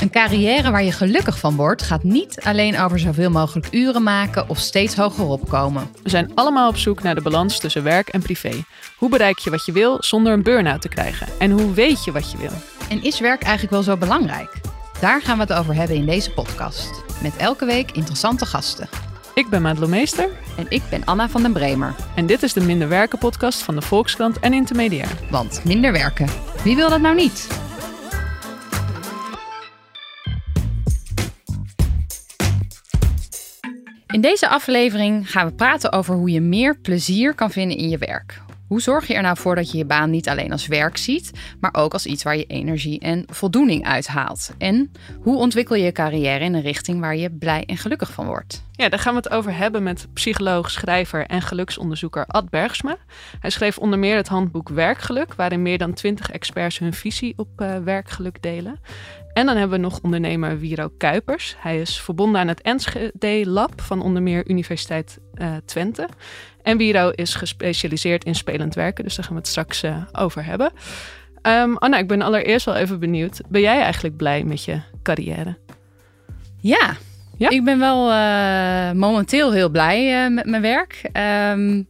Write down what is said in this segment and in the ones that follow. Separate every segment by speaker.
Speaker 1: Een carrière waar je gelukkig van wordt, gaat niet alleen over zoveel mogelijk uren maken of steeds hoger opkomen.
Speaker 2: We zijn allemaal op zoek naar de balans tussen werk en privé. Hoe bereik je wat je wil zonder een burn-out te krijgen? En hoe weet je wat je wil?
Speaker 1: En is werk eigenlijk wel zo belangrijk? Daar gaan we het over hebben in deze podcast. Met elke week interessante gasten.
Speaker 2: Ik ben Madelon Meester.
Speaker 1: En ik ben Anna van den Bremer.
Speaker 2: En dit is de Minder Werken podcast van de Volkskrant en Intermediair.
Speaker 1: Want minder werken, wie wil dat nou niet? In deze aflevering gaan we praten over hoe je meer plezier kan vinden in je werk. Hoe zorg je er nou voor dat je je baan niet alleen als werk ziet, maar ook als iets waar je energie en voldoening uithaalt? En hoe ontwikkel je je carrière in een richting waar je blij en gelukkig van wordt?
Speaker 2: Ja, daar gaan we het over hebben met psycholoog, schrijver en geluksonderzoeker Ad Bergsma. Hij schreef onder meer het handboek Werkgeluk, waarin meer dan 20 experts hun visie op uh, werkgeluk delen. En dan hebben we nog ondernemer Wiro Kuipers. Hij is verbonden aan het Enschede Lab van onder meer Universiteit uh, Twente. En Wiro is gespecialiseerd in spelend werken, dus daar gaan we het straks uh, over hebben. Um, Anna, ik ben allereerst wel even benieuwd. Ben jij eigenlijk blij met je carrière?
Speaker 1: Ja, ja? ik ben wel uh, momenteel heel blij met mijn werk. Um,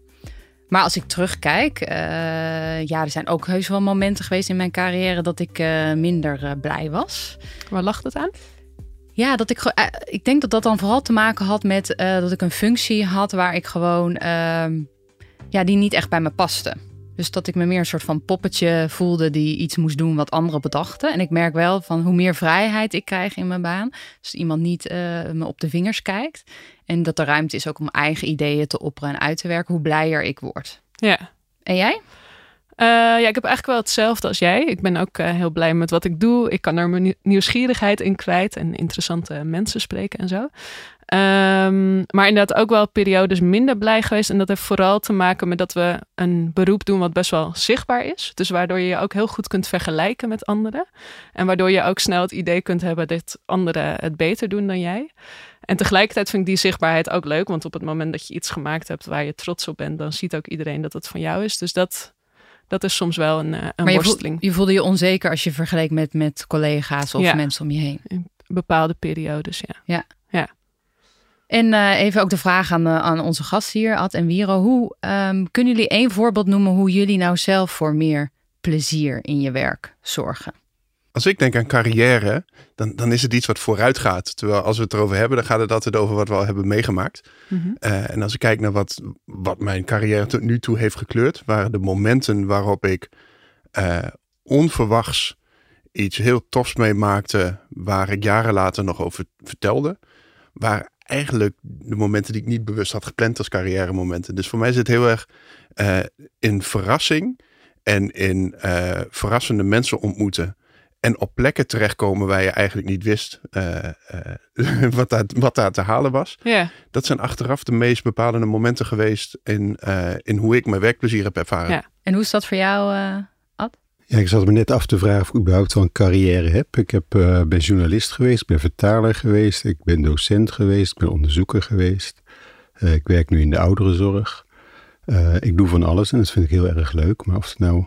Speaker 1: maar als ik terugkijk, uh, ja, er zijn ook heus wel momenten geweest in mijn carrière dat ik minder blij was.
Speaker 2: Waar lag het aan?
Speaker 1: Ja, dat ik, ik denk dat dat dan vooral te maken had met dat ik een functie had waar ik gewoon, ehm, ja, die niet echt bij me paste. Dus dat ik me meer een soort van poppetje voelde die iets moest doen wat anderen bedachten. En ik merk wel van hoe meer vrijheid ik krijg in mijn baan. Dus iemand niet me op de vingers kijkt. En dat er ruimte is ook om eigen ideeën te opperen en uit te werken, hoe blijer ik word.
Speaker 2: Ja.
Speaker 1: En jij?
Speaker 2: Uh, ja, ik heb eigenlijk wel hetzelfde als jij. Ik ben ook uh, heel blij met wat ik doe. Ik kan er mijn nieuwsgierigheid in kwijt en interessante mensen spreken en zo. Um, maar inderdaad ook wel periodes minder blij geweest. En dat heeft vooral te maken met dat we een beroep doen wat best wel zichtbaar is. Dus waardoor je je ook heel goed kunt vergelijken met anderen. En waardoor je ook snel het idee kunt hebben dat anderen het beter doen dan jij. En tegelijkertijd vind ik die zichtbaarheid ook leuk. Want op het moment dat je iets gemaakt hebt waar je trots op bent, dan ziet ook iedereen dat het van jou is. Dus dat, dat is soms wel een, een
Speaker 1: maar je
Speaker 2: worsteling.
Speaker 1: Je voelde je onzeker als je vergeleek met, met collega's of ja, mensen om je heen.
Speaker 2: In bepaalde periodes, ja.
Speaker 1: Ja.
Speaker 2: ja.
Speaker 1: En uh, even ook de vraag aan, uh, aan onze gast hier, Ad en Wiro. Hoe um, kunnen jullie één voorbeeld noemen hoe jullie nou zelf voor meer plezier in je werk zorgen?
Speaker 3: Als ik denk aan carrière, dan, dan is het iets wat vooruit gaat. Terwijl als we het erover hebben, dan gaat het altijd over wat we al hebben meegemaakt. Mm -hmm. uh, en als ik kijk naar wat, wat mijn carrière tot nu toe heeft gekleurd, waren de momenten waarop ik uh, onverwachts iets heel tofs meemaakte, waar ik jaren later nog over vertelde, waar eigenlijk de momenten die ik niet bewust had gepland als carrière momenten. Dus voor mij zit heel erg uh, in verrassing en in verrassende mensen ontmoeten. En op plekken terechtkomen waar je eigenlijk niet wist uh, uh, wat, daar, wat daar te halen was.
Speaker 2: Yeah.
Speaker 3: Dat zijn achteraf de meest bepalende momenten geweest in, uh, in hoe ik mijn werkplezier heb ervaren.
Speaker 2: Ja.
Speaker 1: En hoe is dat voor jou, Ad?
Speaker 4: Ja, ik zat me net af te vragen of ik überhaupt wel een carrière heb. Ik heb, ben journalist geweest, ik ben vertaler geweest, ik ben docent geweest, ik ben onderzoeker geweest. ik werk nu in de ouderenzorg. ik doe van alles en dat vind ik heel erg leuk. Maar of het nou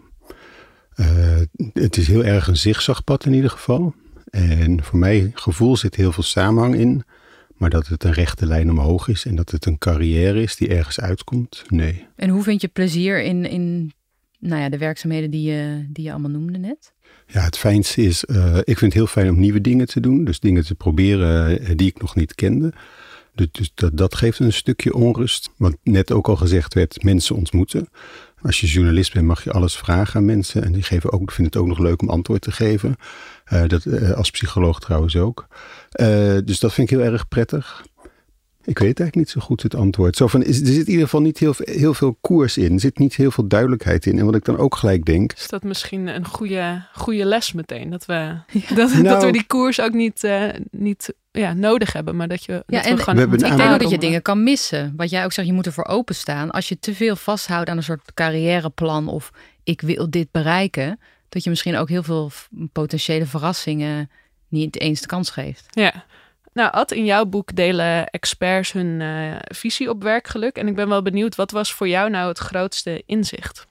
Speaker 4: het is heel erg een zigzagpad in ieder geval. En voor mijn gevoel zit heel veel samenhang in. Maar dat het een rechte lijn omhoog is en dat het een carrière is die ergens uitkomt, nee.
Speaker 1: En hoe vind je plezier in, in nou ja, de werkzaamheden die je, die je allemaal noemde net?
Speaker 4: Ja, het fijnste is, uh, ik vind het heel fijn om nieuwe dingen te doen. Dus dingen te proberen uh, die ik nog niet kende. Dus, dus dat, dat geeft een stukje onrust. Wat net ook al gezegd werd, mensen ontmoeten. Als je journalist bent, mag je alles vragen aan mensen. En die geven ook, vinden het ook nog leuk om antwoord te geven. Uh, dat, uh, als psycholoog trouwens ook. Uh, dus dat vind ik heel erg prettig. Ik weet eigenlijk niet zo goed het antwoord. Zo van, is, er zit in ieder geval niet heel, heel veel koers in. Er zit niet heel veel duidelijkheid in. En wat ik dan ook gelijk denk.
Speaker 2: Is dat misschien een goede, goede les meteen? Dat we, ja. dat, nou, dat we die koers ook niet, niet ja, nodig hebben, maar dat je.
Speaker 1: Ja,
Speaker 2: dat
Speaker 1: en
Speaker 2: we gewoon
Speaker 4: we hebben
Speaker 1: ik denk ook dat je dingen kan missen. Wat jij ook zegt, je moet ervoor openstaan. Als je te veel vasthoudt aan een soort carrièreplan of ik wil dit bereiken, dat je misschien ook heel veel potentiële verrassingen niet eens de kans geeft.
Speaker 2: Ja. Nou, Ad, in jouw boek delen experts hun eh, visie op werkgeluk. En ik ben wel benieuwd, wat was voor jou nou het grootste inzicht?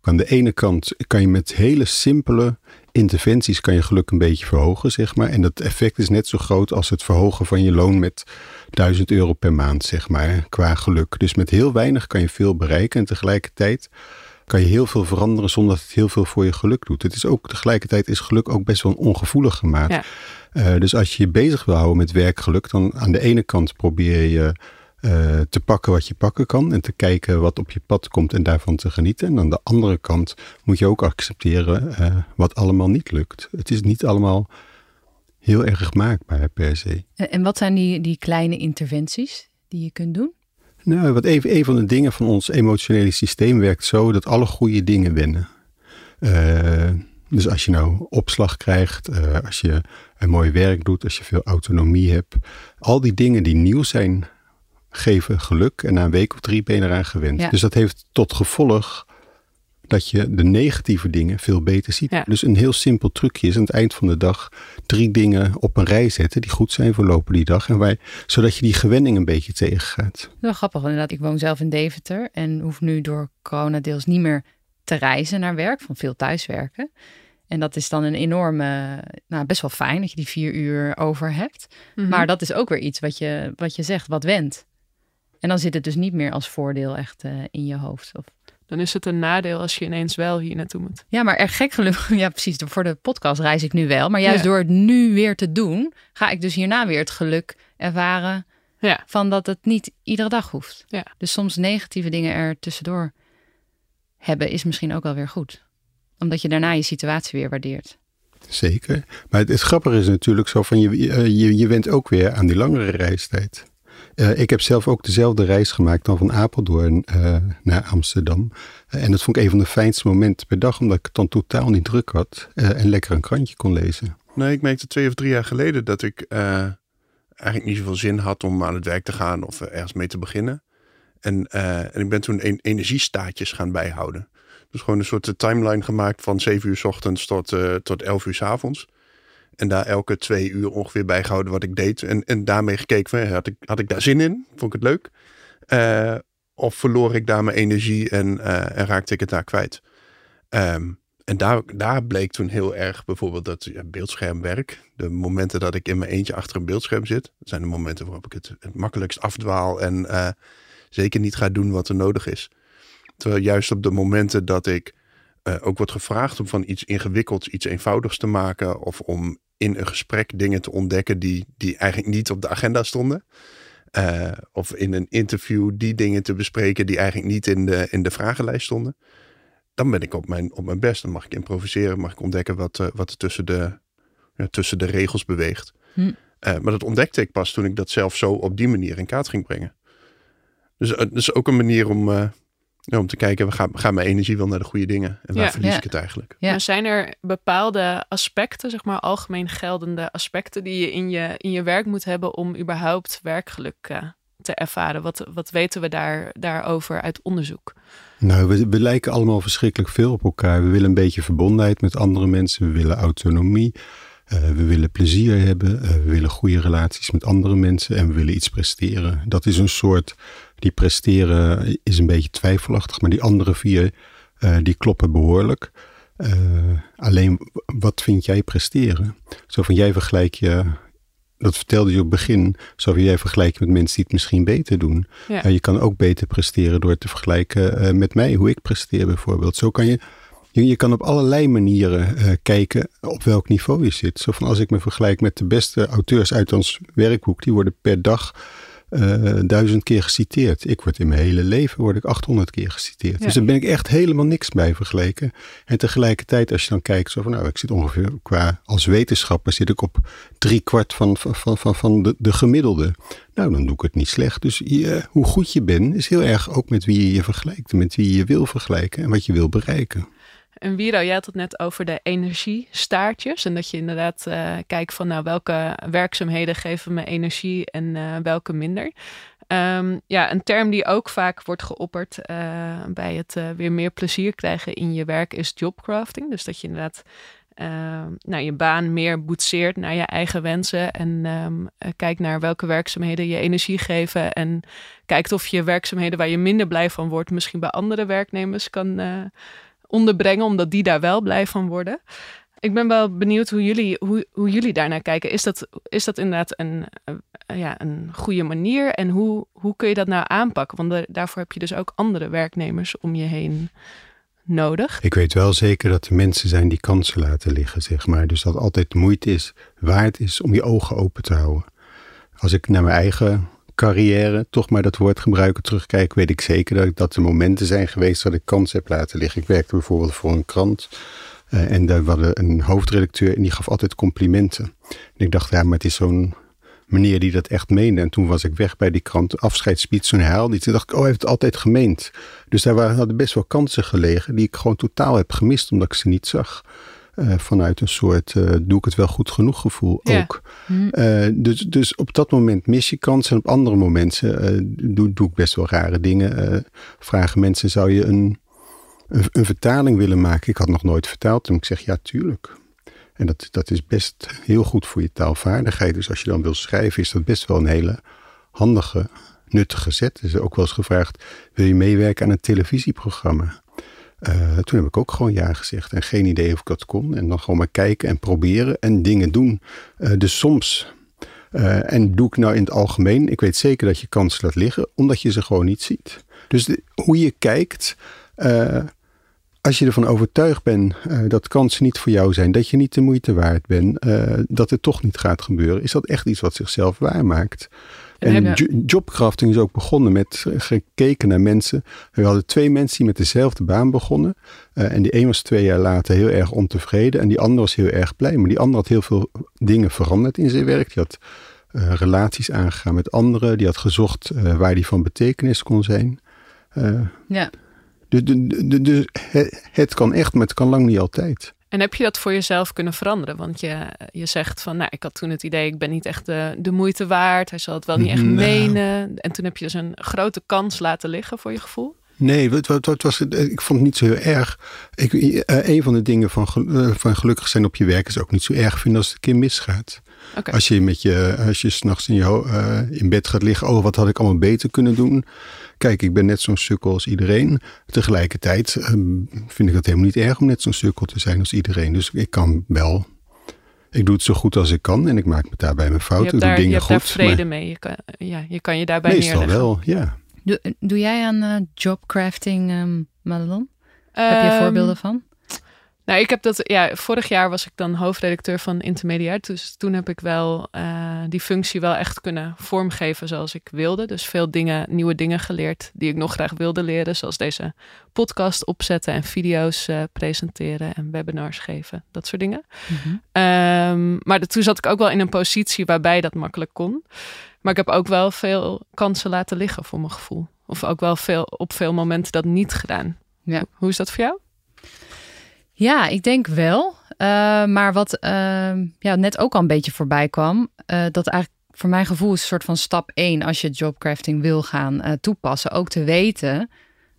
Speaker 4: Aan de ene kant kan je met hele simpele interventies kan je geluk een beetje verhogen, zeg maar. En dat effect is net zo groot als het verhogen van je loon met 1000 euro per maand, zeg maar, qua geluk. Dus met heel weinig kan je veel bereiken en tegelijkertijd kan je heel veel veranderen zonder dat het heel veel voor je geluk doet. Het is ook tegelijkertijd is geluk ook best wel maat.
Speaker 2: Ja.
Speaker 4: Eh, dus als je je bezig wil houden met werkgeluk, dan aan de ene kant probeer je eh, te pakken wat je pakken kan en te kijken wat op je pad komt en daarvan te genieten. En aan de andere kant moet je ook accepteren eh, wat allemaal niet lukt. Het is niet allemaal heel erg maakbaar per se.
Speaker 1: En, en wat zijn die, die kleine interventies die je kunt doen?
Speaker 4: Nou, wat even, een van de dingen van ons emotionele systeem werkt zo dat alle goede dingen wennen. Eh, dus als je nou opslag krijgt, eh, als je een mooi werk doet, als je veel autonomie hebt, al die dingen die nieuw zijn, geven geluk. En na een week of drie ben je eraan gewend.
Speaker 1: Ja.
Speaker 4: Dus dat heeft tot gevolg dat je de negatieve dingen veel beter ziet.
Speaker 2: Ja.
Speaker 4: Dus een heel simpel trucje is aan het eind van de dag drie dingen op een rij zetten die goed zijn voor lopen die dag. En wij, zodat je die gewenning een beetje tegengaat.
Speaker 1: Wel grappig, inderdaad. Ik woon zelf in Deventer en hoef nu door corona deels niet meer te reizen naar werk, van veel thuiswerken. En dat is dan een enorme, nou best wel fijn dat je die vier uur over hebt.
Speaker 2: Mhm.
Speaker 1: Maar dat is ook weer iets wat je, wat je zegt, wat wendt. En dan zit het dus niet meer als voordeel echt eh, in je hoofd. Of...
Speaker 2: Dan is het een nadeel als je ineens wel hier naartoe moet.
Speaker 1: Ja, maar erg gek gelukkig. Ja, precies. Voor de podcast reis ik nu wel. Maar juist
Speaker 2: Ja.
Speaker 1: door het nu weer te doen, ga ik dus hierna weer het geluk ervaren
Speaker 2: Ja.
Speaker 1: van dat het niet iedere dag hoeft.
Speaker 2: Ja.
Speaker 1: Dus soms negatieve dingen er tussendoor hebben is misschien ook wel weer goed. Omdat je daarna je situatie weer waardeert.
Speaker 4: Zeker. Maar het, het grappige is natuurlijk zo van je, eh, je, je went ook weer aan die langere reistijd. Eh, ik heb zelf ook dezelfde reis gemaakt dan van Apeldoorn eh, naar Amsterdam. Eh, en dat vond ik een van de fijnste momenten per dag, omdat ik het dan totaal niet druk had en lekker een krantje kon lezen.
Speaker 3: Nee, ik merkte twee of drie jaar geleden dat ik eigenlijk niet zoveel zin had om aan het werk te gaan of ergens mee te beginnen. En, en ik ben toen een, energiestaatjes gaan bijhouden. Dus gewoon een soort timeline gemaakt van 7 uur s ochtends tot, tot 11 uur s avonds. En daar elke twee uur ongeveer bijgehouden wat ik deed. En, en daarmee gekeken, van, had, ik, had ik daar zin in? Vond ik het leuk? Eh, of verloor ik daar mijn energie en, eh, en raakte ik het daar kwijt? Ehm, en daar, daar bleek toen heel erg bijvoorbeeld dat beeldschermwerk. De momenten dat ik in mijn eentje achter een beeldscherm zit. Zijn de momenten waarop ik het, het makkelijkst afdwaal. En eh, zeker niet ga doen wat er nodig is. Terwijl juist op de momenten dat ik ook word gevraagd om van iets ingewikkelds iets eenvoudigs te maken. Of om in een gesprek dingen te ontdekken die, die eigenlijk niet op de agenda stonden. Eh, of in een interview die dingen te bespreken die eigenlijk niet in de, in de vragenlijst stonden. Dan ben ik op mijn, op mijn best. Dan mag ik improviseren, mag ik ontdekken wat, eh, wat er tussen de, ja, tussen de regels beweegt.
Speaker 1: Hm.
Speaker 3: Eh, maar dat ontdekte ik pas toen ik dat zelf zo op die manier in kaart ging brengen. Dus dat is ook een manier om, ja, om te kijken, gaat gaat mijn energie wel naar de goede dingen? En waar
Speaker 2: Ja.
Speaker 3: verlies
Speaker 1: Ja.
Speaker 3: ik het eigenlijk?
Speaker 1: Ja.
Speaker 2: Maar zijn er bepaalde aspecten, zeg maar algemeen geldende aspecten, die je in je, in je werk moet hebben om überhaupt werkgeluk eh, te ervaren? Wat, wat weten we daar, daarover uit onderzoek?
Speaker 4: Nou, we, we lijken allemaal verschrikkelijk veel op elkaar. We willen een beetje verbondenheid met andere mensen. We willen autonomie. eh, we willen plezier hebben. eh, we willen goede relaties met andere mensen. En we willen iets presteren. Dat is een soort. Die presteren is een beetje twijfelachtig. Maar die andere vier, eh, die kloppen behoorlijk. Eh, alleen, wat vind jij presteren? Zo van jij vergelijk je. Dat vertelde je op het begin. Zo van jij vergelijkt met mensen die het misschien beter doen.
Speaker 2: Ja.
Speaker 4: Ja, je kan ook beter presteren door te vergelijken eh, met mij, hoe ik presteer bijvoorbeeld. Zo kan je, je, je kan op allerlei manieren eh, kijken op welk niveau je zit. Zo van als ik me vergelijk met de beste auteurs uit ons werkboek, die worden per dag eh, duizend keer geciteerd. Ik word in mijn hele leven word ik 800 keer geciteerd.
Speaker 2: Ja.
Speaker 4: Dus daar ben ik echt helemaal niks bij vergeleken. En tegelijkertijd, als je dan kijkt, zo van nou, ik zit ongeveer qua als wetenschapper zit ik op drie kwart van, van, van, van, de, de gemiddelde. Nou, dan doe ik het niet slecht. Dus je, hoe goed je bent, is heel erg ook met wie je je vergelijkt. Met wie je je wil vergelijken en wat je wil bereiken.
Speaker 2: En Wiro, jij had het net over de energiestaartjes. En dat je inderdaad uh, kijkt van nou, welke werkzaamheden geven me energie en uh, welke minder. Um, ja, een term die ook vaak wordt geopperd uh, bij het weer meer plezier krijgen in je werk is jobcrafting. Dus dat je inderdaad nou, je baan meer boetseert naar je eigen wensen. En um, kijkt naar welke werkzaamheden je energie geven. En kijkt of je werkzaamheden waar je minder blij van wordt, misschien bij andere werknemers kan onderbrengen, omdat die daar wel blij van worden. Ik ben wel benieuwd hoe jullie, hoe, hoe jullie daarnaar kijken. Is dat, is dat inderdaad een, uh, ja, een goede manier? En hoe, hoe kun je dat nou aanpakken? Want daarvoor heb je dus ook andere werknemers om je heen nodig.
Speaker 4: Ik weet wel zeker dat er mensen zijn die kansen laten liggen, zeg maar. Dus dat altijd moeite is, waard is om je ogen open te houden. Als ik naar mijn eigen carrière, toch maar dat woord gebruiken, terugkijk, weet ik zeker dat, dat er momenten zijn geweest dat ik kans heb laten liggen. Ik werkte bijvoorbeeld voor een krant. Uh, en daar hadden een hoofdredacteur en die gaf altijd complimenten. En ik dacht, ja, maar het is zo'n meneer die dat echt meende. En toen was ik weg bij die krant, afscheidspiet, zo'n herhaal. Toen dacht ik, oh, hij heeft het altijd gemeend. Dus daar waren, hadden best wel kansen gelegen die ik gewoon totaal heb gemist, omdat ik ze niet zag. Uh, vanuit een soort uh, doe ik het wel goed genoeg gevoel ja. ook. Uh, dus, dus op dat moment mis je kansen en op andere momenten doe, doe ik best wel rare dingen. vragen mensen, zou je een, een, een, vertaling willen maken? Ik had nog nooit vertaald. En ik zeg, ja, tuurlijk. En dat, dat is best heel goed voor je taalvaardigheid. Dus als je dan wil schrijven, is dat best wel een hele handige, nuttige zet. Er is ook wel eens gevraagd, wil je meewerken aan een televisieprogramma? Uh, toen heb ik ook gewoon ja gezegd en geen idee of ik dat kon. En dan gewoon maar kijken en proberen en dingen doen. Uh, dus soms, uh, en doe ik nou in het algemeen, ik weet zeker dat je kansen laat liggen, omdat je ze gewoon niet ziet. Dus hoe je kijkt, als je ervan overtuigd bent dat kansen niet voor jou zijn, dat je niet de moeite waard bent, dat het toch niet gaat gebeuren, is dat echt iets wat zichzelf waarmaakt. En jobcrafting is ook begonnen met gekeken naar mensen. We hadden twee mensen die met dezelfde baan begonnen. Uh, en die een was twee jaar later heel erg ontevreden. En die ander was heel erg blij. Maar die ander had heel veel dingen veranderd in zijn werk. Die had uh, relaties aangegaan met anderen. Die had gezocht uh, waar die van betekenis kon zijn.
Speaker 1: ja.
Speaker 4: Dus, dus het, het kan echt, maar het kan lang niet altijd.
Speaker 2: En heb je dat voor jezelf kunnen veranderen? Want je, je zegt van, nou, ik had toen het idee, ik ben niet echt de, de moeite waard. Hij zal het wel niet echt nou. menen. En toen heb je dus een grote kans laten liggen voor je gevoel?
Speaker 4: Nee, het, het, het was, ik vond het niet zo heel erg. Ik, uh, een van de dingen van, uh, van gelukkig zijn op je werk is ook niet zo erg vinden als het een keer misgaat. Okay. Als je met je, als je s'nachts in, je, uh, in bed gaat liggen, oh, wat had ik allemaal beter kunnen doen? Kijk, ik ben net zo'n sukkel als iedereen. Tegelijkertijd uh, vind ik het helemaal niet erg om net zo'n sukkel te zijn als iedereen. Dus ik kan wel. Ik doe het zo goed als ik kan en ik maak me daarbij mijn fouten. Ik doe dingen
Speaker 2: je hebt
Speaker 4: goed.
Speaker 2: daar vrede mee. Je kan, ja, je kan je daarbij
Speaker 4: meestal
Speaker 2: neerleggen.
Speaker 4: wel, ja.
Speaker 1: Doe, doe jij aan uh, jobcrafting, um, Madelon? Um, heb je voorbeelden van?
Speaker 2: Nou, ik heb dat, ja, vorig jaar was ik dan hoofdredacteur van Intermediair. Dus toen heb ik wel uh, die functie wel echt kunnen vormgeven zoals ik wilde. Dus veel dingen, nieuwe dingen geleerd die ik nog graag wilde leren. Zoals deze podcast opzetten en video's uh, presenteren en webinars geven. Dat soort dingen. Mm-hmm. Um, maar de, toen zat ik ook wel in een positie waarbij dat makkelijk kon. Maar ik heb ook wel veel kansen laten liggen voor mijn gevoel. Of ook wel veel, op veel momenten dat niet gedaan.
Speaker 1: Ja.
Speaker 2: Hoe is dat voor jou?
Speaker 1: Ja, ik denk wel. Uh, maar wat uh, ja, net ook al een beetje voorbij kwam, uh, dat eigenlijk voor mijn gevoel is een soort van stap één als je jobcrafting wil gaan toepassen. Ook te weten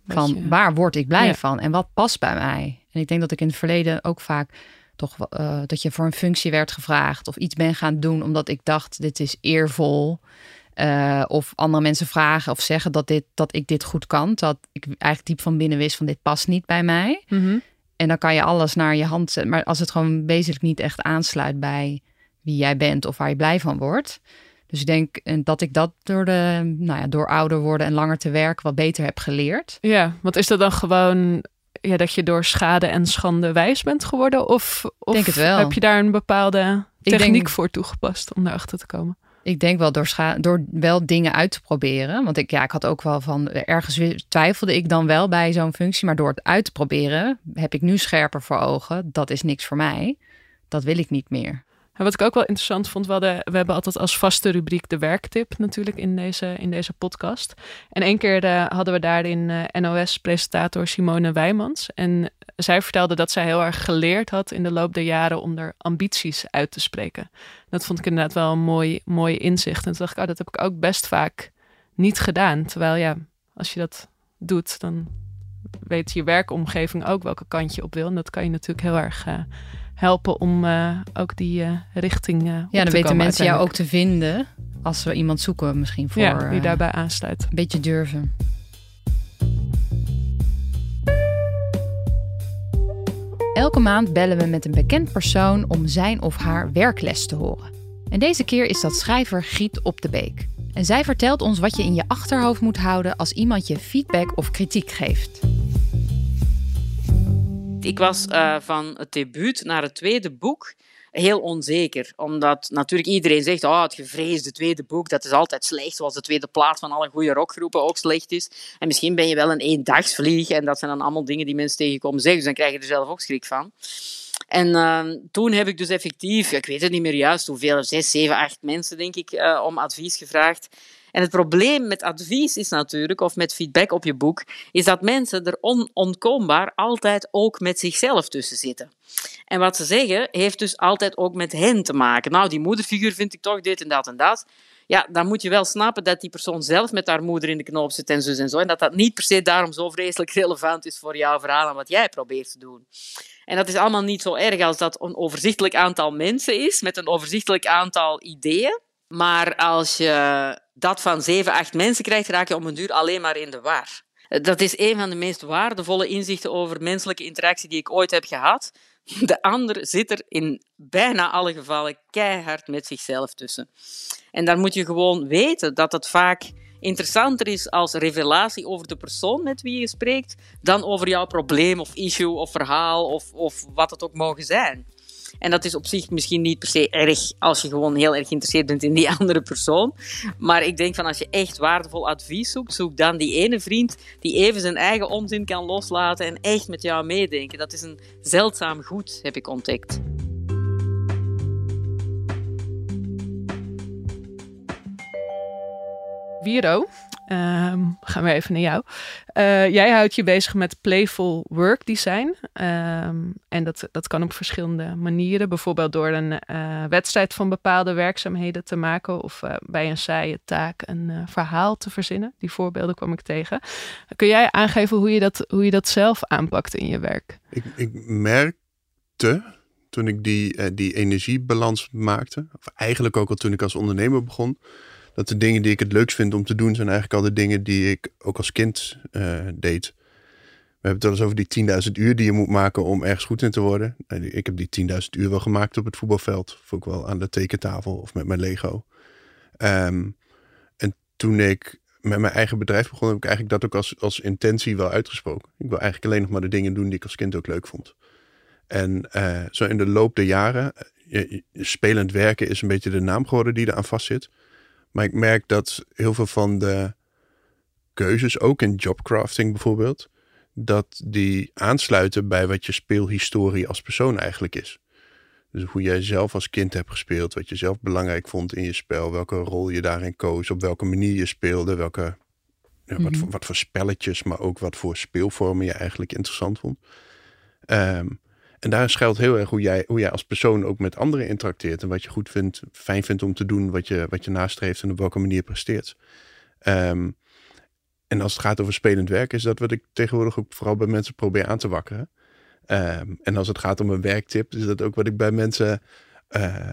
Speaker 1: van je... waar word ik blij ja. van en wat past bij mij. En ik denk dat ik in het verleden ook vaak toch dat je voor een functie werd gevraagd of iets ben gaan doen omdat ik dacht dit is eervol. Uh, of andere mensen vragen of zeggen dat, dit, dat ik dit goed kan. Dat ik eigenlijk diep van binnen wist van dit past niet bij mij.
Speaker 2: Mm -hmm.
Speaker 1: En dan kan je alles naar je hand zetten. Maar als het gewoon wezenlijk niet echt aansluit bij wie jij bent of waar je blij van wordt. Dus ik denk dat ik dat door, de, nou ja, door ouder worden en langer te werken wat beter heb geleerd.
Speaker 2: Ja, want is dat dan gewoon ja, dat je door schade en schande wijs bent geworden? Of, of
Speaker 1: denk het wel.
Speaker 2: heb je daar een bepaalde techniek denk, voor toegepast om daarachter te komen?
Speaker 1: Ik denk wel door, door wel dingen uit te proberen. Want ik, ja, ik had ook wel van ergens twijfelde ik dan wel bij zo'n functie. Maar door het uit te proberen heb ik nu scherper voor ogen. Dat is niks voor mij. Dat wil ik niet meer.
Speaker 2: Wat ik ook wel interessant vond, we, hadden, we hebben altijd als vaste rubriek de werktip natuurlijk in deze, in deze podcast. En één keer uh, hadden we daarin uh, NOS-presentator Simone Wijmans. En zij vertelde dat zij heel erg geleerd had in de loop der jaren om er ambities uit te spreken. Dat vond ik inderdaad wel een mooi, mooi inzicht. En toen dacht ik, oh, dat heb ik ook best vaak niet gedaan. Terwijl ja, als je dat doet, dan weet je werkomgeving ook welke kant je op wil. En dat kan je natuurlijk heel erg uh, helpen om uh, ook die uh, richting uh,
Speaker 1: Ja, dan weten mensen jou ook te vinden als we iemand zoeken misschien voor...
Speaker 2: Ja, die daarbij aansluit.
Speaker 1: Een beetje durven. Elke maand bellen we met een bekend persoon om zijn of haar werkles te horen. En deze keer is dat schrijver Giet op de Beek. En zij vertelt ons wat je in je achterhoofd moet houden als iemand je feedback of kritiek geeft.
Speaker 5: Ik was uh, van het debuut naar het tweede boek heel onzeker. Omdat natuurlijk iedereen zegt, oh, het gevreesde tweede boek, dat is altijd slecht, zoals de tweede plaat van alle goede rockgroepen ook slecht is. En misschien ben je wel een eendagsvlieg en dat zijn dan allemaal dingen die mensen tegenkomen zeggen, dus dan krijg je er zelf ook schrik van. En uh, toen heb ik dus effectief, ik weet het niet meer juist hoeveel, zes, zeven, acht mensen denk ik, uh, om advies gevraagd. En het probleem met advies is natuurlijk, of met feedback op je boek, is dat mensen er onontkoombaar altijd ook met zichzelf tussen zitten. En wat ze zeggen, heeft dus altijd ook met hen te maken. Nou, die moederfiguur vind ik toch dit en dat en dat. Ja, dan moet je wel snappen dat die persoon zelf met haar moeder in de knoop zit en zo en zo. En dat dat niet per se daarom zo vreselijk relevant is voor jouw verhaal en wat jij probeert te doen. En dat is allemaal niet zo erg als dat een overzichtelijk aantal mensen is, met een overzichtelijk aantal ideeën. Maar als je dat van zeven, acht mensen krijgt, raak je om een duur alleen maar in de war. Dat is een van de meest waardevolle inzichten over menselijke interactie die ik ooit heb gehad. De ander zit er in bijna alle gevallen keihard met zichzelf tussen. En dan moet je gewoon weten dat het vaak interessanter is als revelatie over de persoon met wie je spreekt, dan over jouw probleem of issue of verhaal of, of wat het ook mogen zijn. En dat is op zich misschien niet per se erg als je gewoon heel erg geïnteresseerd bent in die andere persoon. Maar ik denk van als je echt waardevol advies zoekt, zoek dan die ene vriend die even zijn eigen onzin kan loslaten en echt met jou meedenken. Dat is een zeldzaam goed, heb ik ontdekt.
Speaker 2: Wiro, Um, gaan we even naar jou. Uh, jij houdt je bezig met playful work design. Um, en dat, dat kan op verschillende manieren. Bijvoorbeeld door een uh, wedstrijd van bepaalde werkzaamheden te maken. Of uh, bij een saaie taak een verhaal te verzinnen. Die voorbeelden kwam ik tegen. Kun jij aangeven hoe je dat, hoe je dat zelf aanpakt in je werk?
Speaker 3: Ik, ik merkte toen ik die, die energiebalans maakte. Of eigenlijk ook al toen ik als ondernemer begon dat de dingen die ik het leukst vind om te doen, zijn eigenlijk al de dingen die ik ook als kind uh, deed. We hebben het wel eens over die 10.000 uur die je moet maken om ergens goed in te worden. Ik heb die 10.000 uur wel gemaakt op het voetbalveld. Of ook wel aan de tekentafel of met mijn Lego. Um, en toen ik met mijn eigen bedrijf begon, heb ik eigenlijk dat ook als, als intentie wel uitgesproken. Ik wil eigenlijk alleen nog maar de dingen doen die ik als kind ook leuk vond. En uh, zo in de loop der jaren, je, spelend werken is een beetje de naam geworden die eraan vastzit. Maar ik merk dat heel veel van de keuzes, ook in jobcrafting bijvoorbeeld, dat die aansluiten bij wat je speelhistorie als persoon eigenlijk is. Dus hoe jij zelf als kind hebt gespeeld, wat je zelf belangrijk vond in je spel, welke rol je daarin koos, op welke manier je speelde, welke, ja, wat, voor, wat voor spelletjes, maar ook wat voor speelvormen je eigenlijk interessant vond. Um, en daar schuilt heel erg hoe jij, hoe jij als persoon ook met anderen interacteert. En wat je goed vindt, fijn vindt om te doen, wat je, wat je nastreeft en op welke manier presteert. Um, en als het gaat over spelend werk, is dat wat ik tegenwoordig ook vooral bij mensen probeer aan te wakkeren. Um, en als het gaat om een werktip, is dat ook wat ik bij mensen uh,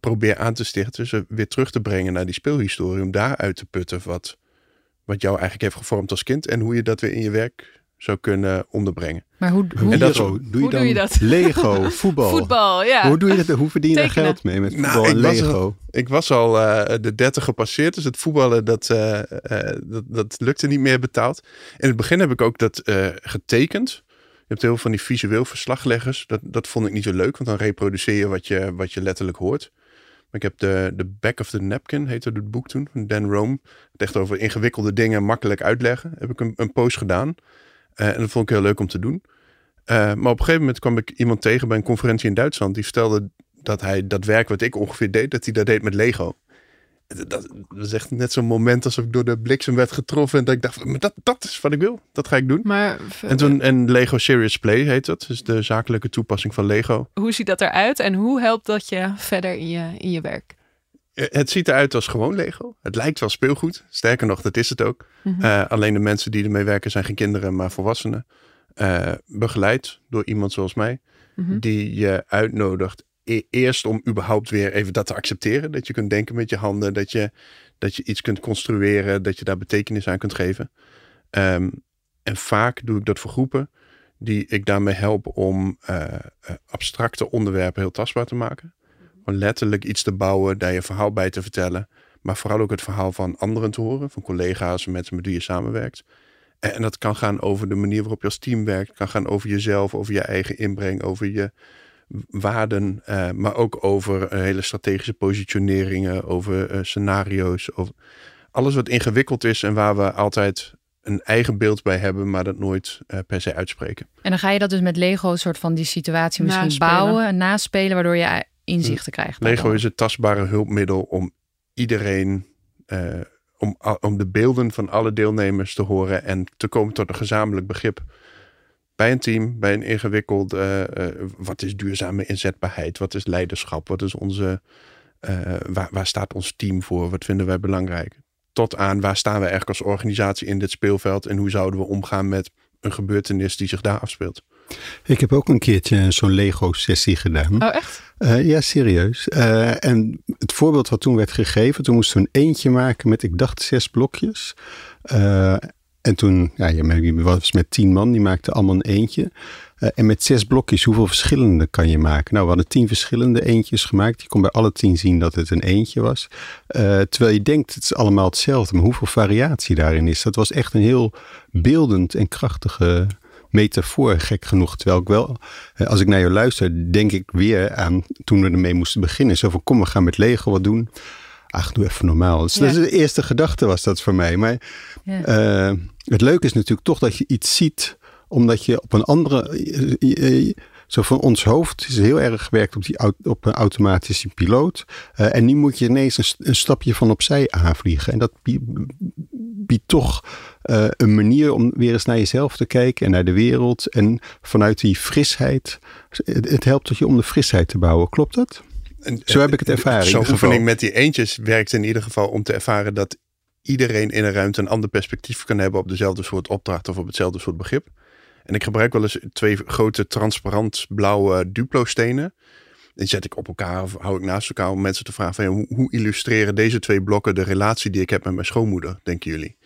Speaker 3: probeer aan te stichten. Dus weer terug te brengen naar die speelhistorie. Om daaruit te putten wat, wat jou eigenlijk heeft gevormd als kind. En hoe je dat weer in je werk zou kunnen onderbrengen.
Speaker 1: Maar hoe, hoe,
Speaker 3: en dat
Speaker 4: doe, je, dan je dat? Lego, voetbal.
Speaker 2: voetbal, ja.
Speaker 4: Hoe doe je dat? Hoe verdien je daar geld mee met voetbal nou, en Lego?
Speaker 3: al, ik was al uh, de 30 gepasseerd, dus het voetballen dat, uh, uh, dat, dat lukte niet meer betaald. In het begin heb ik ook dat getekend. Je hebt heel veel van die visueel verslagleggers. Dat, dat vond ik niet zo leuk, want dan reproduceer je wat je, wat je letterlijk hoort. Maar ik heb de, de Back of the Napkin, heette het boek toen, van Dan Rome. Het echt over ingewikkelde dingen makkelijk uitleggen. Heb ik een, een post gedaan. Uh, en dat vond ik heel leuk om te doen. Uh, maar op een gegeven moment kwam ik iemand tegen bij een conferentie in Duitsland. Die vertelde dat hij dat werk wat ik ongeveer deed, dat hij dat deed met Lego. Dat, dat was echt net zo'n moment alsof ik door de bliksem werd getroffen. En dat ik dacht, maar dat, dat is wat ik wil. Dat ga ik doen.
Speaker 2: Maar
Speaker 3: En toen, en Lego Serious Play heet dat. Dus de zakelijke toepassing van Lego.
Speaker 2: hoe ziet dat eruit en hoe helpt dat je verder in je, in je werk?
Speaker 3: Eh, Het ziet eruit als gewoon Lego. Het lijkt wel speelgoed. Sterker nog, dat is het ook.
Speaker 2: Mhm.
Speaker 3: Eh, alleen de mensen die ermee werken zijn geen kinderen, maar volwassenen. Eh, begeleid door iemand zoals mij.
Speaker 2: Mhm.
Speaker 3: Die je uitnodigt e- eerst om überhaupt weer even dat te accepteren. Dat je kunt denken met je handen. Dat je, dat je iets kunt construeren. Dat je daar betekenis aan kunt geven. Ehm, en vaak doe ik dat voor groepen. Die ik daarmee help om abstracte onderwerpen heel tastbaar te maken. Letterlijk iets te bouwen, daar je verhaal bij te vertellen. Maar vooral ook het verhaal van anderen te horen. Van collega's mensen met wie je samenwerkt. En, dat kan gaan over de manier waarop je als team werkt. Kan gaan over jezelf, over je eigen inbreng, over je waarden. eh, maar ook over eh, hele strategische positioneringen, over eh, scenario's. Over alles wat ingewikkeld is en waar we altijd een eigen beeld bij hebben, maar dat nooit eh, per se uitspreken.
Speaker 1: En dan ga je dat dus met Lego een soort van die situatie misschien
Speaker 2: Naspelen.
Speaker 1: bouwen en naspelen, waardoor je inzichten krijgt.
Speaker 3: Lego is het tastbare hulpmiddel om iedereen, eh, om, om de beelden van alle deelnemers te horen en te komen tot een gezamenlijk begrip. Bij een team, bij een ingewikkeld, eh, eh, wat is duurzame inzetbaarheid? Wat is leiderschap? Wat is onze, waar, waar staat ons team voor? Wat vinden wij belangrijk? Tot aan waar staan we eigenlijk als organisatie in dit speelveld en hoe zouden we omgaan met een gebeurtenis die zich daar afspeelt?
Speaker 4: Ik heb ook een keertje zo'n Lego-sessie gedaan.
Speaker 2: Oh, echt?
Speaker 4: Eh, ja, serieus. Eh, en het voorbeeld wat toen werd gegeven, toen moesten we een eentje maken met, ik dacht, zes blokjes. Eh, en toen, ja, je was met tien man, die maakten allemaal een eentje. En met zes blokjes, hoeveel verschillende kan je maken? Nou, we hadden tien verschillende eentjes gemaakt. Je kon bij alle tien zien dat het een eentje was. Terwijl je denkt, het is allemaal hetzelfde. Maar hoeveel variatie daarin is. Dat was echt een heel beeldend en krachtige metafoor, gek genoeg. Terwijl ik wel, eh, als ik naar jou luister, denk ik weer aan toen we ermee moesten beginnen. Zo van, kom, we gaan met Lego wat doen. Ach, doe even normaal. Dus dat is de eerste gedachte was dat voor mij. Maar
Speaker 1: Ja.
Speaker 4: eh, het leuke is natuurlijk toch dat je iets ziet, omdat je op een andere. eh, Zo van ons hoofd is heel erg gewerkt op, die, op een automatische piloot. En nu moet je ineens een, een stapje van opzij aanvliegen. En dat biedt toch eh, een manier om weer eens naar jezelf te kijken en naar de wereld. En vanuit die frisheid. Het, het helpt tot je om de frisheid te bouwen. Klopt dat?
Speaker 3: En,
Speaker 4: Zo heb ik het ervaren,
Speaker 3: Zo'n oefening met die eentjes werkt in ieder geval om te ervaren dat iedereen in een ruimte een ander perspectief kan hebben op dezelfde soort opdracht of op hetzelfde soort begrip. En ik gebruik wel eens twee grote transparant blauwe Duplo Die zet ik op elkaar of hou ik naast elkaar om mensen te vragen van hoe, hoe illustreren deze twee blokken de relatie die ik heb met mijn schoonmoeder, denken jullie?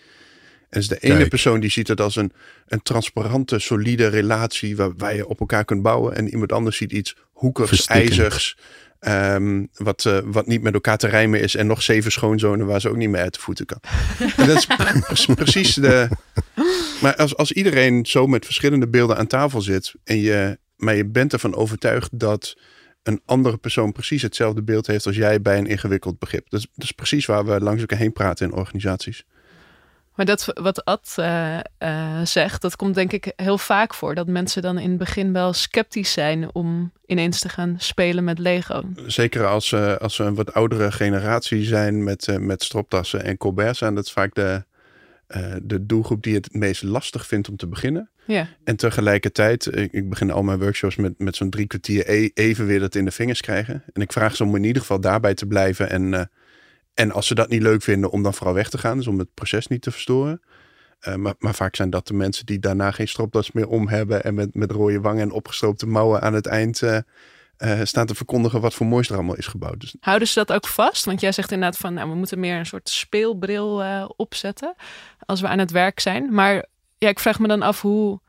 Speaker 3: En is de ene
Speaker 4: Kijk.
Speaker 3: persoon die ziet het als een, een transparante, solide relatie waar, waar je op elkaar kunt bouwen. En iemand anders ziet iets hoekigs,
Speaker 4: Verstikkend.
Speaker 3: ijzigs, ehm, wat, eh, wat niet met elkaar te rijmen is. En nog zeven schoonzonen waar ze ook niet mee uit de voeten kan. en dat is pre- precies de... Maar als, als iedereen zo met verschillende beelden aan tafel zit en je, maar je bent ervan overtuigd dat een andere persoon precies hetzelfde beeld heeft als jij bij een ingewikkeld begrip. Dat is, dat is precies waar we langs elkaar heen praten in organisaties.
Speaker 2: Maar dat wat Ad eh, eh, zegt, dat komt denk ik heel vaak voor. Dat mensen dan in het begin wel sceptisch zijn om ineens te gaan spelen met Lego.
Speaker 3: Zeker als, eh, als we een wat oudere generatie zijn met, met stroptassen en colberts aan. Dat is vaak de, eh, de doelgroep die het meest lastig vindt om te beginnen.
Speaker 2: Ja,
Speaker 3: En tegelijkertijd, ik, ik begin al mijn workshops met, met zo'n drie kwartier e- even weer dat in de vingers krijgen. En ik vraag ze om in ieder geval daarbij te blijven. En, eh, en als ze dat niet leuk vinden, om dan vooral weg te gaan. Dus om het proces niet te verstoren. Eh, maar, maar vaak zijn dat de mensen die daarna geen stropdas meer om hebben. En met, met rode wangen en opgestroopte mouwen aan het eind eh, eh, staan te verkondigen wat voor moois er allemaal is gebouwd. Dus
Speaker 2: houden ze dat ook vast? Want jij zegt inderdaad van, nou, we moeten meer een soort speelbril eh, opzetten als we aan het werk zijn. Maar ja, ik vraag me dan af, hoe,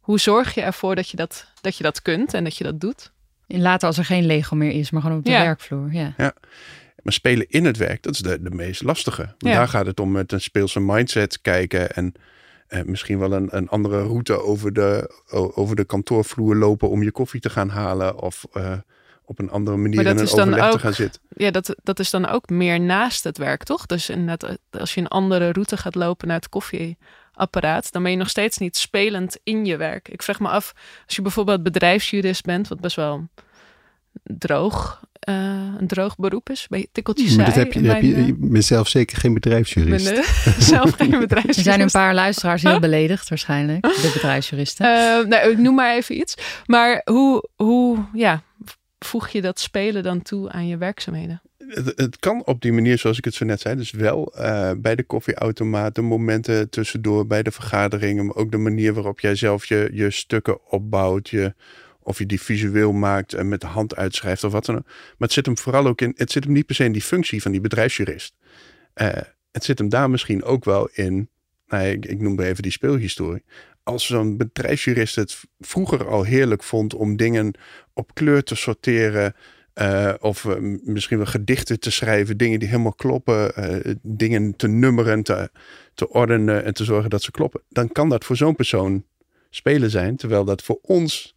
Speaker 2: hoe zorg je ervoor dat je dat, dat je dat kunt en dat je dat doet?
Speaker 1: Later als er geen Lego meer is, maar gewoon op de
Speaker 2: Ja.
Speaker 1: werkvloer. Ja.
Speaker 3: Maar spelen in het werk, dat is de, de meest lastige. Want
Speaker 2: Ja.
Speaker 3: Daar gaat het om met een speelse mindset kijken en eh, misschien wel een, een andere route over de, over de kantoorvloer lopen om je koffie te gaan halen of eh, op een andere manier in een overleg te gaan zitten.
Speaker 2: Ja, dat, dat is dan ook meer naast het werk, toch? Dus inderdaad, eh, als je een andere route gaat lopen naar het koffieapparaat, dan ben je nog steeds niet spelend in je werk. Ik vraag me af, als je bijvoorbeeld bedrijfsjurist bent, wat best wel droog, uh, een droog beroep is. Bij tikkeltjes
Speaker 4: hmm, maar dat heb je, heb je, je bent zelf zeker geen bedrijfsjurist.
Speaker 2: Ik ben zelf geen bedrijfsjurist.
Speaker 1: Er zijn een paar luisteraars heel beledigd waarschijnlijk, de bedrijfsjuristen.
Speaker 2: Uh, nou, ik noem maar even iets. Maar hoe, hoe ja, voeg je dat spelen dan toe aan je werkzaamheden?
Speaker 3: Het, het, kan op die manier, zoals ik het zo net zei. Dus wel uh, bij de koffieautomaat, de momenten tussendoor, bij de vergaderingen. Maar ook de manier waarop jij zelf je, je stukken opbouwt. Je, of je die visueel maakt en met de hand uitschrijft of wat dan ook. Maar het zit hem vooral ook in, het zit hem niet per se in die functie van die bedrijfsjurist. Uh, het zit hem daar misschien ook wel in, nou, ik, ik noem even die speelhistorie. Als zo'n bedrijfsjurist het vroeger al heerlijk vond om dingen op kleur te sorteren, uh, of uh, misschien wel gedichten te schrijven, dingen die helemaal kloppen, dingen te nummeren, te, te ordenen en te zorgen dat ze kloppen. Dan kan dat voor zo'n persoon spelen zijn, terwijl dat voor ons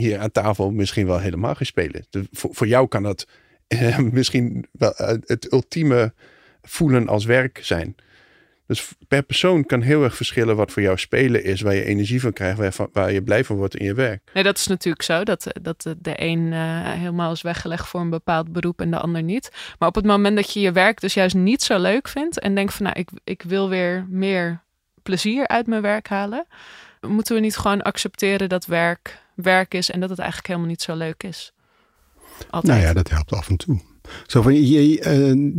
Speaker 3: hier aan tafel misschien wel helemaal geen spelen. Voor, jou kan dat misschien wel het ultieme voelen als werk zijn. Dus per persoon kan heel erg verschillen wat voor jou spelen is, waar je energie van krijgt, waar waar je blij van wordt in je werk.
Speaker 2: Nee, dat is natuurlijk zo, dat, dat de een helemaal is weggelegd voor een bepaald beroep en de ander niet. Maar op het moment dat je je werk dus juist niet zo leuk vindt en denkt van nou, ik, ik wil weer meer plezier uit mijn werk halen, moeten we niet gewoon accepteren dat werk werk is en dat het eigenlijk helemaal niet zo leuk is?
Speaker 4: Altijd. Nou ja, dat helpt af en toe. Zo van, je, je, uh,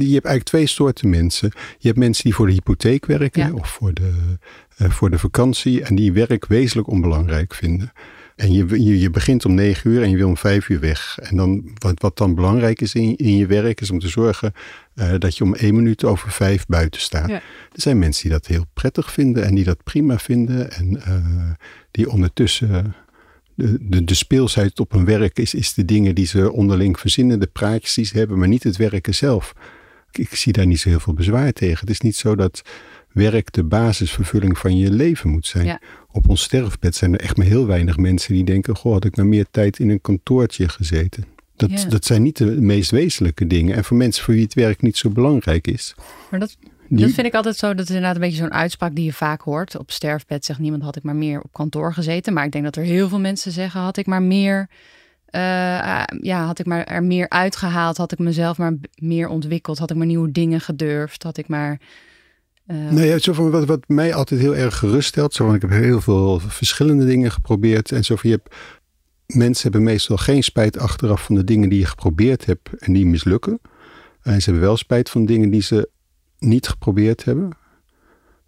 Speaker 4: je hebt eigenlijk twee soorten mensen. Je hebt mensen die voor de hypotheek werken ja. of voor de, uh, voor de vakantie en die werk wezenlijk onbelangrijk vinden. En je, je, je, begint om negen uur en je wil om vijf uur weg. En dan, wat, wat dan belangrijk is in, in je werk, is om te zorgen uh, dat je om één minuut over vijf buiten staat. Ja. Er zijn mensen die dat heel prettig vinden en die dat prima vinden. En die ondertussen de, de, de speelsheid op een werk is, is de dingen die ze onderling verzinnen, de praatjes die ze hebben, maar niet het werken zelf. Ik, ik zie daar niet zo heel veel bezwaar tegen. Het is niet zo dat werk de basisvervulling van je leven moet zijn. Ja. Op ons sterfbed zijn er echt maar heel weinig mensen die denken: Goh, had ik maar meer tijd in een kantoortje gezeten. Dat, ja. dat zijn niet de meest wezenlijke dingen. En voor mensen voor wie het werk niet zo belangrijk is.
Speaker 1: Maar dat, die... Dat vind ik altijd zo. Dat is inderdaad een beetje zo'n uitspraak die je vaak hoort. Op sterfbed zegt niemand had ik maar meer op kantoor gezeten. Maar ik denk dat er heel veel mensen zeggen had ik maar meer. Uh, ja, had ik maar er meer uitgehaald. Had ik mezelf maar meer ontwikkeld. Had ik maar nieuwe dingen gedurfd. Had ik maar.
Speaker 4: Uh... Nou ja, zo van wat, wat mij altijd heel erg geruststelt. Zo van, ik heb heel veel verschillende dingen geprobeerd. En zo van, je hebt, mensen hebben meestal geen spijt achteraf van de dingen die je geprobeerd hebt en die mislukken. En ze hebben wel spijt van dingen die ze niet geprobeerd hebben.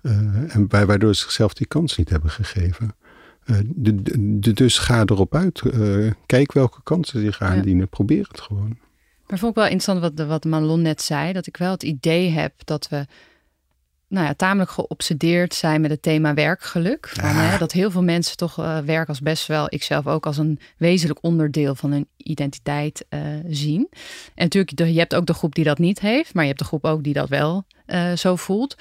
Speaker 4: Uh, en waardoor ze zichzelf die kans niet hebben gegeven. Uh, de, de, dus ga erop uit. Uh, kijk welke kansen zich aandienen. Ja. Probeer het gewoon.
Speaker 1: Maar vond ik wel interessant wat, wat Manon net zei. Dat ik wel het idee heb dat we nou ja, tamelijk geobsedeerd zijn met het thema werkgeluk. Van, hè, dat heel veel mensen toch uh, werk als best wel, ikzelf ook, als een wezenlijk onderdeel van hun identiteit uh, zien. En natuurlijk, je hebt ook de groep die dat niet heeft, maar je hebt de groep ook die dat wel uh, zo voelt.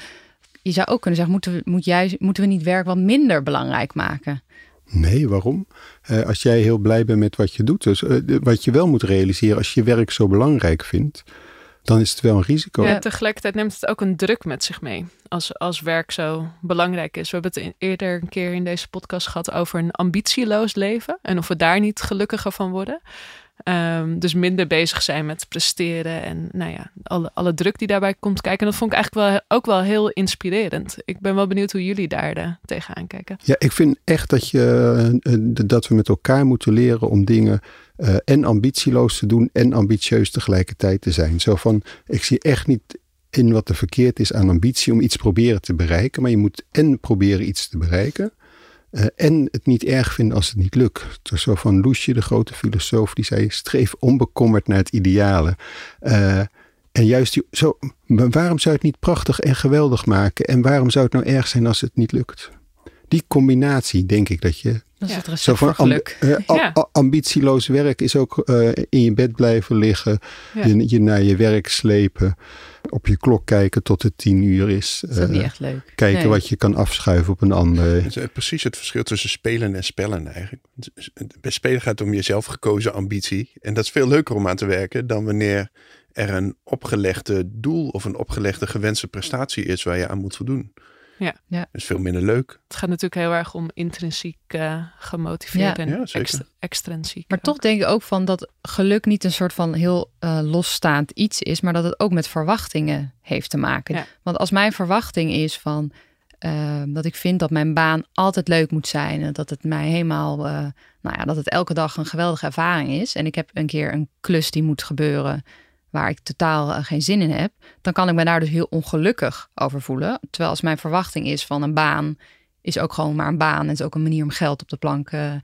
Speaker 1: Je zou ook kunnen zeggen, moeten we, moet juist, moeten we niet werk wat minder belangrijk maken?
Speaker 4: Nee, waarom? Uh, als jij heel blij bent met wat je doet, dus uh, wat je wel moet realiseren als je werk zo belangrijk vindt, dan is het wel een risico.
Speaker 2: Ja, tegelijkertijd neemt het ook een druk met zich mee. Als, als werk zo belangrijk is. We hebben het eerder een keer in deze podcast gehad over een ambitieloos leven. En of we daar niet gelukkiger van worden. Um, dus minder bezig zijn met presteren en nou ja, alle, alle druk die daarbij komt kijken. En dat vond ik eigenlijk wel, ook wel heel inspirerend. Ik ben wel benieuwd hoe jullie daar de, tegenaan kijken.
Speaker 4: Ja, ik vind echt dat, je, dat we met elkaar moeten leren om dingen en ambitieloos te doen en ambitieus tegelijkertijd te zijn. Zo van, ik zie echt niet in wat er verkeerd is aan ambitie om iets proberen te bereiken. Maar je moet en proberen iets te bereiken. Uh, en het niet erg vinden als het niet lukt. Dus zo van Loesje, de grote filosoof, die zei: streef onbekommerd naar het ideale. Uh, en juist die, zo, waarom zou het niet prachtig en geweldig maken? En waarom zou het nou erg zijn als het niet lukt? Die combinatie, denk ik dat je.
Speaker 1: Dat is het recept zo van, geluk.
Speaker 4: Amb, uh, ja. Ambitieloos werk is ook in je bed blijven liggen, ja. je, je naar je werk slepen op je klok kijken tot het tien uur is.
Speaker 1: Dat is uh, niet echt leuk.
Speaker 4: Kijken nee. wat je kan afschuiven op een ander.
Speaker 3: Het is precies het verschil tussen spelen en spellen eigenlijk. Bij spelen gaat het om jezelf gekozen ambitie. En dat is veel leuker om aan te werken dan wanneer er een opgelegde doel of een opgelegde gewenste prestatie is waar je aan moet voldoen.
Speaker 2: Ja.
Speaker 1: Ja.
Speaker 3: Dat is veel minder leuk.
Speaker 2: Het gaat natuurlijk heel erg om intrinsiek eh, gemotiveerd
Speaker 1: Ja.
Speaker 2: en
Speaker 3: Ja, zeker.
Speaker 2: ext- extrinsiek.
Speaker 1: Maar toch denk ik ook van dat geluk niet een soort van heel eh, losstaand iets is, maar dat het ook met verwachtingen heeft te maken.
Speaker 2: Ja.
Speaker 1: Want als mijn verwachting is van eh, dat ik vind dat mijn baan altijd leuk moet zijn en dat het mij helemaal, eh, nou ja, dat het elke dag een geweldige ervaring is en ik heb een keer een klus die moet gebeuren waar ik totaal eh, geen zin in heb, dan kan ik me daar dus heel ongelukkig over voelen. Terwijl als mijn verwachting is van een baan is ook gewoon maar een baan. En is ook een manier om geld op de plank, eh, eh,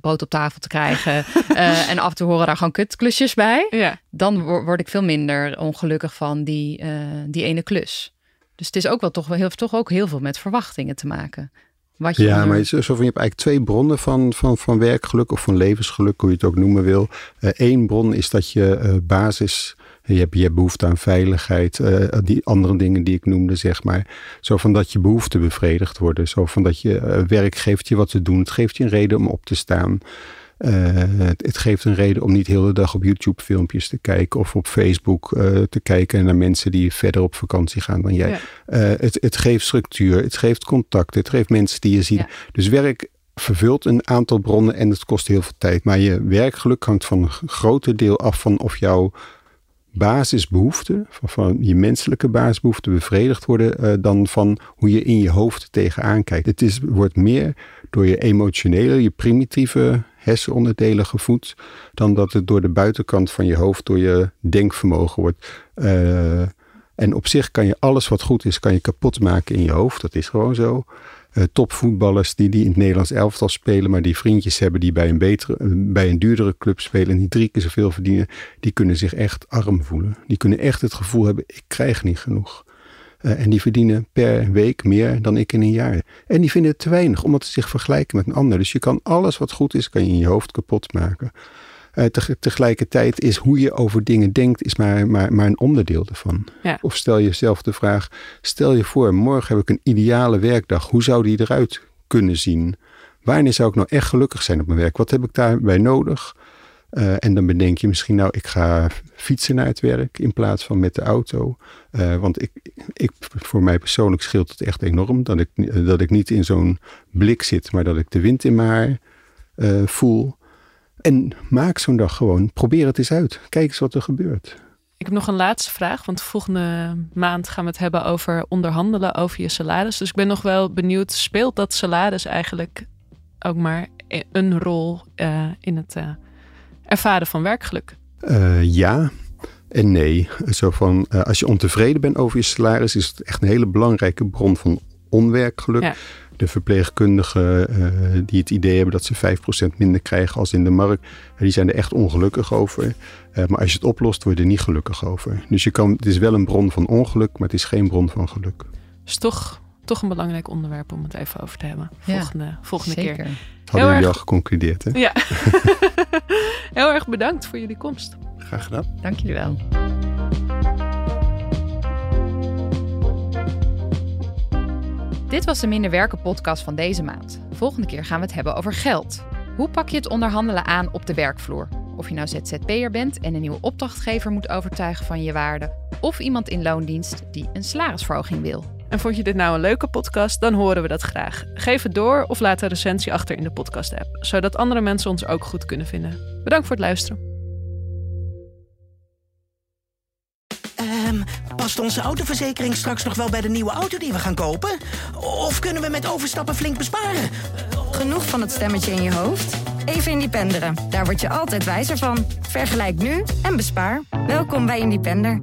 Speaker 1: brood op tafel te krijgen. En af en toe horen daar gewoon kutklusjes bij.
Speaker 2: Ja,
Speaker 1: Dan wo- word ik veel minder ongelukkig van die, die ene klus. Dus het is ook wel toch, wel heel, toch ook heel veel met verwachtingen te maken. Wat je
Speaker 4: Ja,
Speaker 1: onder-
Speaker 4: maar het is zo van, je hebt eigenlijk twee bronnen van, van, van werkgeluk of van levensgeluk, hoe je het ook noemen wil. Eén bron is dat je eh, basis, je hebt, je hebt behoefte aan veiligheid, eh, die andere dingen die ik noemde, zeg maar. Zo van dat je behoeften bevredigd worden. Zo van dat je eh, werk geeft je wat te doen. Het geeft je een reden om op te staan. Eh, het, het geeft een reden om niet heel de dag op YouTube filmpjes te kijken of op Facebook eh, te kijken naar mensen die verder op vakantie gaan dan jij.
Speaker 2: Ja.
Speaker 4: Eh, het, het geeft structuur, het geeft contact, het geeft mensen die je ziet.
Speaker 1: Ja.
Speaker 4: Dus werk vervult een aantal bronnen en het kost heel veel tijd. Maar je werkgeluk hangt van een groter deel af van of jouw basisbehoeften, van, van je menselijke basisbehoeften bevredigd worden dan van hoe je in je hoofd tegenaan kijkt. Het is, wordt meer door je emotionele, je primitieve hersenonderdelen gevoed, dan dat het door de buitenkant van je hoofd, door je denkvermogen wordt. Eh, en op zich kan je alles wat goed is, kan je kapot maken in je hoofd. Dat is gewoon zo. Eh, topvoetballers die, die in het Nederlands elftal spelen, maar die vriendjes hebben die bij een, betere, eh, bij een duurdere club spelen en die drie keer zoveel verdienen, die kunnen zich echt arm voelen. Die kunnen echt het gevoel hebben, ik krijg niet genoeg. Eh, en die verdienen per week meer dan ik in een jaar. En die vinden het te weinig, omdat ze zich vergelijken met een ander. Dus je kan alles wat goed is, kan je in je hoofd kapot maken. Eh, teg- tegelijkertijd is hoe je over dingen denkt, is maar, maar, maar een onderdeel ervan.
Speaker 2: Ja.
Speaker 4: Of stel jezelf de vraag, stel je voor, morgen heb ik een ideale werkdag. Hoe zou die eruit kunnen zien? Wanneer zou ik nou echt gelukkig zijn op mijn werk? Wat heb ik daarbij nodig? Eh, en dan bedenk je misschien, nou, ik ga fietsen naar het werk in plaats van met de auto. Eh, want ik, ik, voor mij persoonlijk scheelt het echt enorm dat ik, dat ik niet in zo'n blik zit, maar dat ik de wind in mijn haar eh, voel. En maak zo'n dag gewoon. Probeer het eens uit. Kijk eens wat er gebeurt.
Speaker 2: Ik heb nog een laatste vraag, want volgende maand gaan we het hebben over onderhandelen over je salaris. Dus ik ben nog wel benieuwd, speelt dat salaris eigenlijk ook maar een rol eh, in het eh, ervaren van werkgeluk?
Speaker 4: Eh, ja en nee. Zo van, eh, als je ontevreden bent over je salaris, is het echt een hele belangrijke bron van onwerkgeluk.
Speaker 2: Ja.
Speaker 4: De verpleegkundigen eh, die het idee hebben dat ze 5% minder krijgen als in de markt, die zijn er echt ongelukkig over. Maar als je het oplost, word je er niet gelukkig over. Dus je kan, het is wel een bron van ongeluk, maar het is geen bron van geluk.
Speaker 2: Dus toch, toch een belangrijk onderwerp om het even over te hebben.
Speaker 1: Ja,
Speaker 2: Volgende, volgende
Speaker 1: Zeker.
Speaker 2: keer.
Speaker 4: Hadden
Speaker 2: Heel
Speaker 4: jullie
Speaker 2: erg-
Speaker 4: al geconcludeerd, hè?
Speaker 2: Ja. Heel erg bedankt voor jullie komst.
Speaker 3: Graag gedaan.
Speaker 1: Dank jullie wel. Dit was de Minder Werken podcast van deze maand. Volgende keer gaan we het hebben over geld. Hoe pak je het onderhandelen aan op de werkvloer? Of je nou ZZP'er bent en een nieuwe opdrachtgever moet overtuigen van je waarde, of iemand in loondienst die een salarisverhoging wil.
Speaker 2: En vond je dit nou een leuke podcast? Dan horen we dat graag. Geef het door of laat een recensie achter in de podcast-app, zodat andere mensen ons ook goed kunnen vinden. Bedankt voor het luisteren.
Speaker 6: Ehm, past onze autoverzekering straks nog wel bij de nieuwe auto die we gaan kopen? Of kunnen we met overstappen flink besparen?
Speaker 7: Genoeg van het stemmetje in je hoofd? Even Independeren. Daar word je altijd wijzer van. Vergelijk nu en bespaar. Welkom bij Independer.